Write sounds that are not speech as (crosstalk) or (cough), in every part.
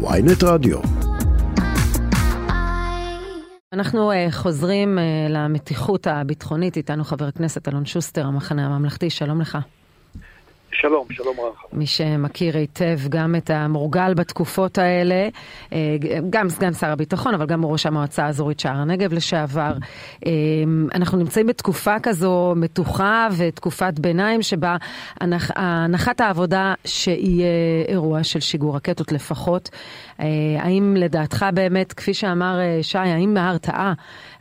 ויינט רדיו. אנחנו uh, חוזרים uh, למתיחות הביטחונית, איתנו חבר הכנסת אלון שוסטר, המחנה הממלכתי, שלום לך. שלום, שלום רב. מי שמכיר היטב גם את המורגל בתקופות האלה, אה, גם סגן שר הביטחון, אבל גם ראש המועצה האזורית שער הנגב לשעבר. אה, אנחנו נמצאים בתקופה כזו מתוחה ותקופת ביניים שבה הנחת העבודה שיהיה אירוע של שיגור רקטות לפחות. אה, האם לדעתך באמת, כפי שאמר שי, האם ההרתעה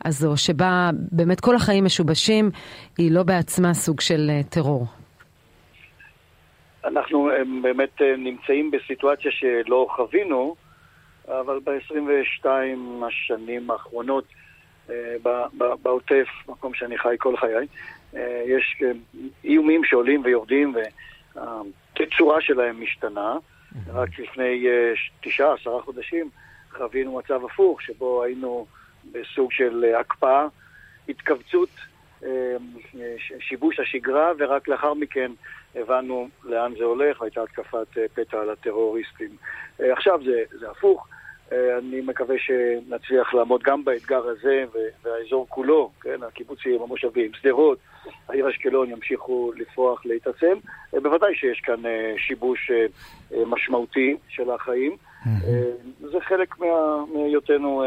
הזו שבה באמת כל החיים משובשים, היא לא בעצמה סוג של טרור? אנחנו באמת אה, נמצאים בסיטואציה שלא חווינו, אבל ב-22 השנים האחרונות אה, בעוטף, מקום שאני חי כל חיי, אה, יש איומים שעולים ויורדים והתצורה שלהם משתנה. רק לפני תשעה, עשרה חודשים חווינו מצב הפוך, שבו היינו בסוג של הקפאה, התכווצות, שיבוש השגרה, ורק לאחר מכן הבנו לאן זה הולך, הייתה התקפת אה, פתע על הטרוריסטים. אה, עכשיו זה, זה הפוך. אה, אני מקווה שנצליח לעמוד גם באתגר הזה והאזור כולו, כן, הקיבוצים, המושבים, שדרות, העיר אשקלון ימשיכו לפרוח, להתעצם. בוודאי שיש כאן שיבוש משמעותי של החיים. זה חלק מהיותנו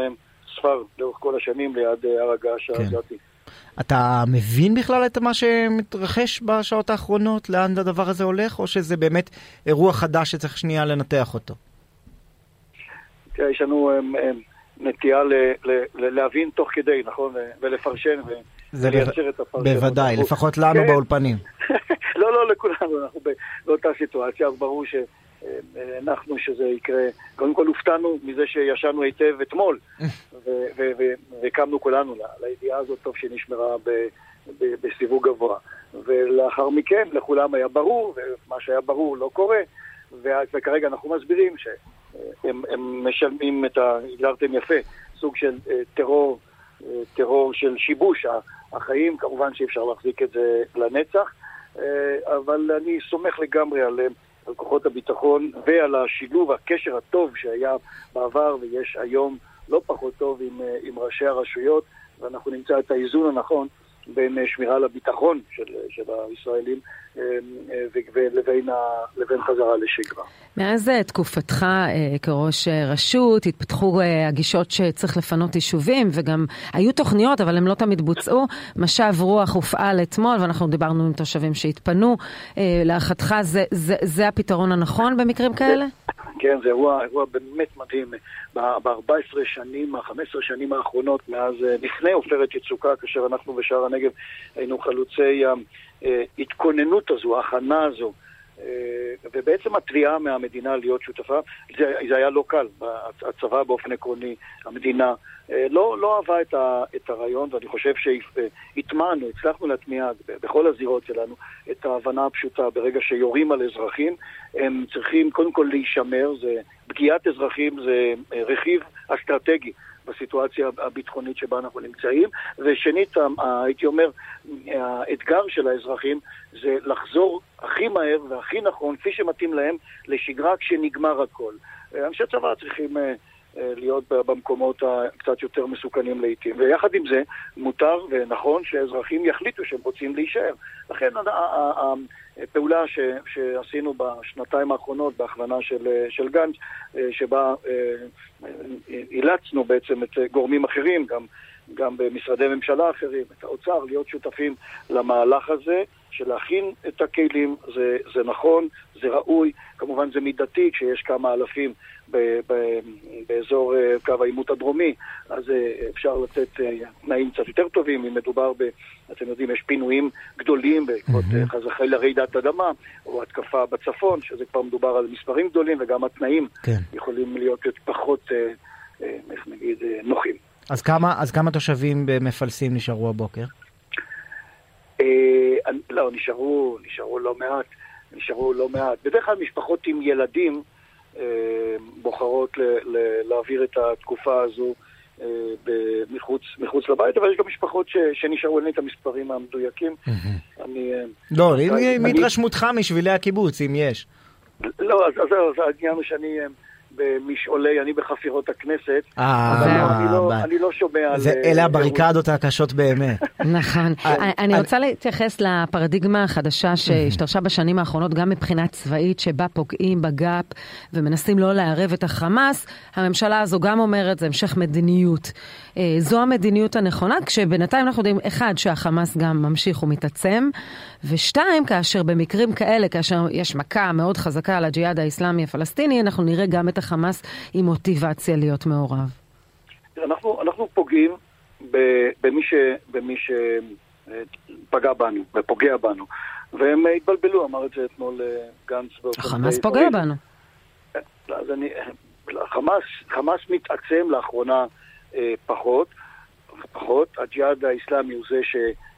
ספר לאורך כל השנים ליד הר הגעש כן. העזתי. אתה מבין בכלל את מה שמתרחש בשעות האחרונות, לאן הדבר הזה הולך, או שזה באמת אירוע חדש שצריך שנייה לנתח אותו? תראה, יש לנו הם, הם, נטייה להבין תוך כדי, נכון? ולפרשן ולייצר את הפרשנות. בוודאי, לפחות לנו כן. באולפנים. (laughs) לא, לא לכולנו, אנחנו באותה סיטואציה, ברור ש... הנחנו שזה יקרה. קודם כל הופתענו מזה שישנו היטב אתמול, (laughs) וקמנו כולנו לידיעה הזאת, טוב שהיא נשמרה בסיווג גבוה. ולאחר מכן לכולם היה ברור, ומה שהיה ברור לא קורה, וכרגע אנחנו מסבירים שהם משלמים את ה... הגדרתם יפה, סוג של אה, טרור, אה, טרור של שיבוש החיים, כמובן שאי אפשר להחזיק את זה לנצח, אה, אבל אני סומך לגמרי עליהם. על כוחות הביטחון ועל השילוב, הקשר הטוב שהיה בעבר ויש היום לא פחות טוב עם, אה, עם ראשי הרשויות, ואנחנו נמצא את האיזון הנכון בין אה, שמירה על הביטחון של, של הישראלים אה, לבין, לבין חזרה לשגרה. מאז תקופתך כראש רשות התפתחו הגישות שצריך לפנות יישובים וגם היו תוכניות אבל הן לא תמיד בוצעו. משב רוח הופעל אתמול ואנחנו דיברנו עם תושבים שהתפנו. להערכתך זה, זה, זה הפתרון הנכון במקרים כאלה? כן, זה אירוע, אירוע באמת מדהים. ב-14 שנים, ה-15 שנים האחרונות, מאז, אה, לפני עופרת יצוקה, כאשר אנחנו בשער הנגב היינו חלוצי ההתכוננות הזו, ההכנה הזו. אה, ובעצם התביעה מהמדינה להיות שותפה, זה, זה היה לא קל. הצבא באופן עקרוני, המדינה, אה, לא, לא אהבה את, ה, את הרעיון, ואני חושב שהטמענו, הצלחנו להטמיע בכל הזירות שלנו את ההבנה הפשוטה. ברגע שיורים על אזרחים, הם צריכים קודם כל להישמר, זה, פגיעת אזרחים זה אה, רכיב אסטרטגי. בסיטואציה הביטחונית שבה אנחנו נמצאים. ושנית, הייתי אומר, האתגר של האזרחים זה לחזור הכי מהר והכי נכון, כפי שמתאים להם, לשגרה כשנגמר הכל. אנשי צבא צריכים אה, אה, להיות במקומות הקצת יותר מסוכנים לעיתים. ויחד עם זה, מותר ונכון שאזרחים יחליטו שהם רוצים להישאר. לכן הפעולה ש, שעשינו בשנתיים האחרונות בהכוונה של, של גנץ, אה, שבה אילצנו בעצם את גורמים אחרים, גם, גם במשרדי ממשלה אחרים, את האוצר, להיות שותפים למהלך הזה. של להכין את הכלים, זה, זה נכון, זה ראוי, כמובן זה מידתי כשיש כמה אלפים ב, ב, באזור אה, קו העימות הדרומי, אז אה, אפשר לתת אה, תנאים קצת יותר טובים, אם מדובר ב... אתם יודעים, יש פינויים גדולים בעקבות mm-hmm. חס וחלילה רעידת אדמה, או התקפה בצפון, שזה כבר מדובר על מספרים גדולים, וגם התנאים כן. יכולים להיות פחות, איך נגיד, נוחים. אז כמה, אז כמה תושבים במפלסים נשארו הבוקר? אה, לא, נשארו, נשארו לא מעט, נשארו לא מעט. בדרך כלל משפחות עם ילדים אה, בוחרות להעביר את התקופה הזו אה, מחוץ, מחוץ לבית, אבל יש גם משפחות ש, שנשארו, אין לי את המספרים המדויקים. אני... לא, מהתרשמותך משבילי הקיבוץ, אם יש. לא, אז זהו, העניין הוא שאני במשעולי, אני בחפירות הכנסת, אה, אבל לא. אני לא- אני לא שומע על... זה- אה, אלה הבריקדות הקשות באמת. (laughs) נכון. אה, אני אני- רוצה להתייחס לפרדיגמה החדשה שהשתרשה בשנים האחרונות, גם מבחינה צבאית, שבה פוגעים בגאפ ומנסים לא לערב את החמאס. הממשלה הזו גם אומרת, זה המשך מדיניות. אה, זו המדיניות הנכונה, כשבינתיים אנחנו יודעים, אחד, שהחמאס גם ממשיך ומתעצם, ושתיים, כאשר במקרים כאלה, כאשר יש מכה מאוד חזקה על הג'יהאד האיסלאמי הפלסטיני, אנחנו נראה גם את החמאס עם מוטיבציה להיות מעורב. אנחנו, אנחנו פוגעים במי, ש, במי שפגע בנו ופוגע בנו. והם התבלבלו, אמר את זה אתמול אה, גנץ די פוגע. בנו. אז אני, חמאס, חמאס מתעצם לאחרונה אה, פחות, פחות. הג'יהאד האיסלאמי הוא זה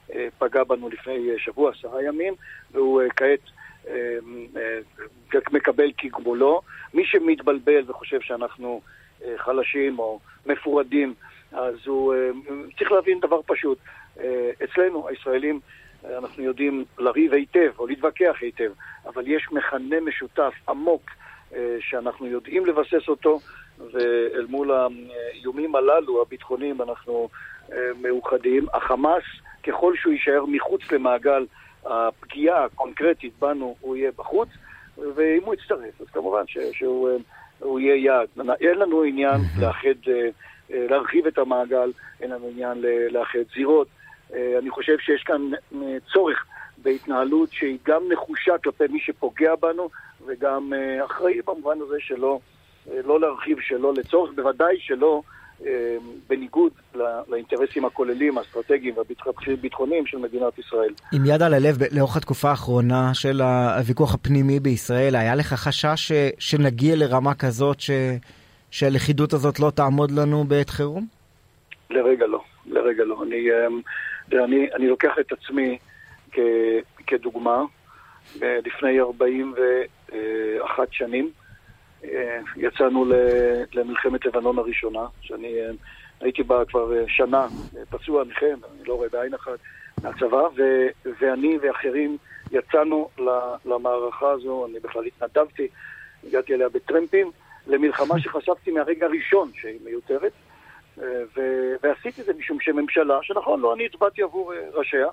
שפגע בנו לפני אה, שבוע, עשרה ימים, והוא אה, כעת אה, אה, מקבל כגמולו. מי שמתבלבל וחושב שאנחנו אה, חלשים או מפורדים, אז הוא אה, צריך להבין דבר פשוט. אה, אצלנו, הישראלים, אה, אנחנו יודעים לריב היטב או להתווכח היטב, אבל יש מכנה משותף עמוק אה, שאנחנו יודעים לבסס אותו, ואל מול האיומים הללו, הביטחוניים, אנחנו אה, מאוחדים. החמאס, ככל שהוא יישאר מחוץ למעגל הפגיעה הקונקרטית בנו, הוא יהיה בחוץ, ואם הוא יצטרף, אז כמובן ש- שהוא אה, הוא יהיה יעד. אין לנו עניין לאחד, אה, אה, להרחיב את המעגל, אין לנו עניין לאחד זירות. אה, אני חושב שיש כאן אה, צורך בהתנהלות שהיא גם נחושה כלפי מי שפוגע בנו, וגם אה, אחראי במובן הזה שלא אה, לא להרחיב שלא לצורך, בוודאי שלא אה, בניגוד ל- לאינטרסים הכוללים, האסטרטגיים והביטחוניים של מדינת ישראל. עם יד על הלב, לאורך התקופה האחרונה של הוויכוח הפנימי בישראל, היה לך חשש ש, שנגיע לרמה כזאת ש, שהלכידות הזאת לא תעמוד לנו בעת חירום? לרגע לא, לרגע לא. אני, אמ, אני, אני לוקח את עצמי כ, כדוגמה. אה, לפני 41 שנים אה, יצאנו למלחמת לבנון הראשונה, שאני אה, הייתי בה כבר אה, שנה אה, פצוע נכה, אני לא רואה בעין אחת מהצבא, ו, ואני ואחרים יצאנו למערכה הזו, אני בכלל התנדבתי, הגעתי אליה בטרמפים, למלחמה שחשבתי מהרגע הראשון שהיא מיותרת. ו- ועשיתי את זה משום שממשלה, שנכון, לא אני הצבעתי עבור ראשיה,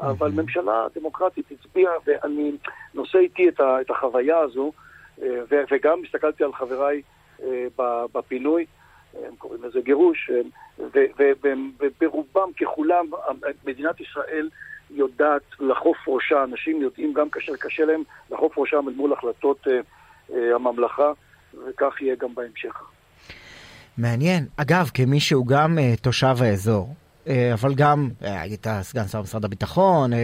אבל ממשלה דמוקרטית הצביעה, ואני נושא איתי את, ה- את החוויה הזו, וגם הסתכלתי על חבריי אה, בפינוי, אה, הם קוראים לזה גירוש, אה, וברובם ככולם, אה, מדינת ישראל יודעת לחוף ראשה, אנשים יודעים גם כאשר קשה להם לחוף ראשם אל מול החלטות אה, אה, הממלכה, וכך יהיה גם בהמשך. מעניין. אגב, כמי שהוא גם uh, תושב האזור, אבל גם uh, היית סגן שר במשרד הביטחון, uh,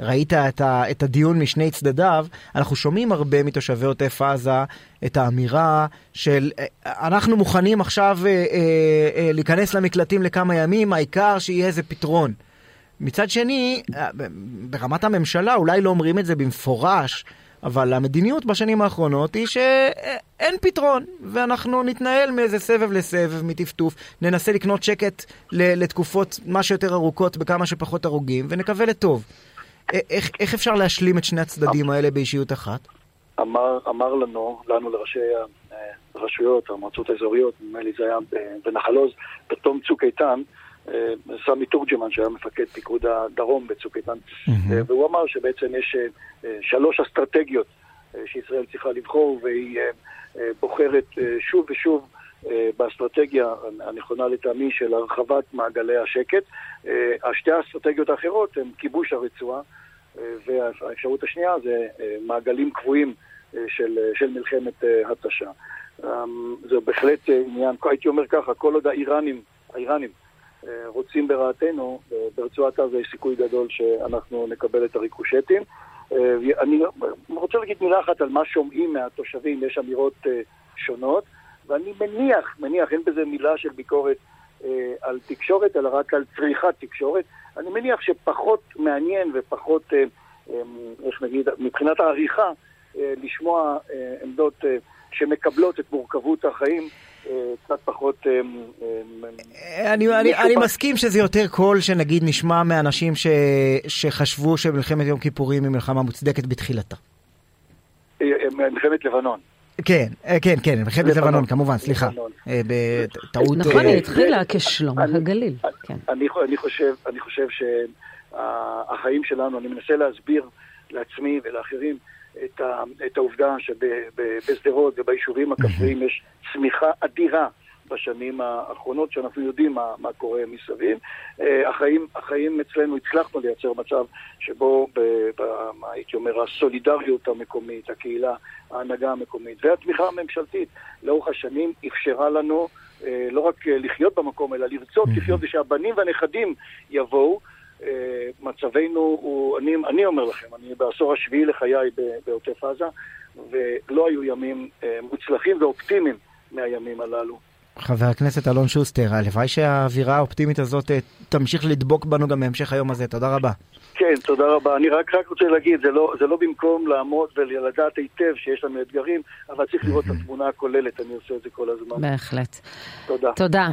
ראית את, את הדיון משני צדדיו, אנחנו שומעים הרבה מתושבי עוטף עזה את האמירה של אנחנו מוכנים עכשיו להיכנס למקלטים לכמה ימים, העיקר שיהיה איזה פתרון. מצד שני, אה, ברמת הממשלה אולי לא אומרים את זה במפורש, אבל המדיניות בשנים האחרונות היא שאין פתרון, ואנחנו נתנהל מאיזה סבב לסבב, מטפטוף, ננסה לקנות שקט לתקופות מה שיותר ארוכות בכמה שפחות הרוגים, ונקווה לטוב. איך, איך אפשר להשלים את שני הצדדים האלה באישיות אחת? אמר, אמר לנו, לנו לראשי הרשויות, המועצות האזוריות, נדמה לי זה היה בנחל עוז, בתום צוק איתן, אה, סמי תורג'מן שהיה מפקד פיקוד הדרום בצוק איתן, אה, והוא אמר שבעצם יש אה, אה, שלוש אסטרטגיות אה, שישראל צריכה לבחור והיא אה, אה, בוחרת אה, שוב ושוב אה, באסטרטגיה הנכונה לטעמי של הרחבת מעגלי השקט. אה, השתי האסטרטגיות האחרות הן כיבוש הרצועה אה, והאפשרות השנייה זה אה, מעגלים קבועים אה, של, אה, של מלחמת אה, התשה. אה, זה בהחלט אה, עניין, הייתי אומר ככה, כל עוד האיראנים, האיראנים אה, רוצים ברעתנו, ברצועת עזה יש סיכוי גדול שאנחנו נקבל את הריקושטים. אה, אני רוצה להגיד מילה אחת על מה שומעים מהתושבים, יש אמירות אה, שונות, ואני מניח, מניח, אין בזה מילה של ביקורת אה, על תקשורת, אלא רק על צריכת תקשורת. אני מניח שפחות מעניין ופחות, אה, איך נגיד, מבחינת העריכה, לשמוע עמדות שמקבלות את מורכבות החיים. קצת פחות... אה, אה, אני, מסכים שזה יותר קול שנגיד נשמע מאנשים ש, שחשבו שמלחמת יום כיפורים היא מלחמה מוצדקת בתחילתה. אה, מלחמת לבנון. כן, כן, כן, מלחמת לבנון כמובן, סליחה. בטעות... נכון, היא התחילה כשלום הגליל. אני חושב שהחיים שלנו, אני מנסה להסביר לעצמי ולאחרים את העובדה שבשדרות וביישובים הכפריים יש צמיחה אדירה. בשנים האחרונות, שאנחנו יודעים מה, מה קורה מסביב. אה, החיים, החיים אצלנו, הצלחנו לייצר מצב שבו, ב, ב, מה הייתי אומר, הסולידריות המקומית, הקהילה, ההנהגה המקומית והתמיכה הממשלתית לאורך השנים אפשרה לנו אה, לא רק לחיות במקום, אלא לרצות לחיות ושהבנים והנכדים יבואו. אה, מצבנו הוא, אני, אני אומר לכם, אני בעשור השביעי לחיי בעוטף עזה, ולא היו ימים מוצלחים ואופטימיים מהימים הללו. חבר הכנסת אלון שוסטר, הלוואי שהאווירה האופטימית הזאת אה, תמשיך לדבוק בנו גם בהמשך היום הזה. תודה רבה. כן, תודה רבה. אני רק, רק רוצה להגיד, זה לא, זה לא במקום לעמוד ולדעת היטב שיש לנו אתגרים, אבל צריך לראות את (laughs) התמונה הכוללת, אני עושה את זה כל הזמן. בהחלט. תודה. תודה.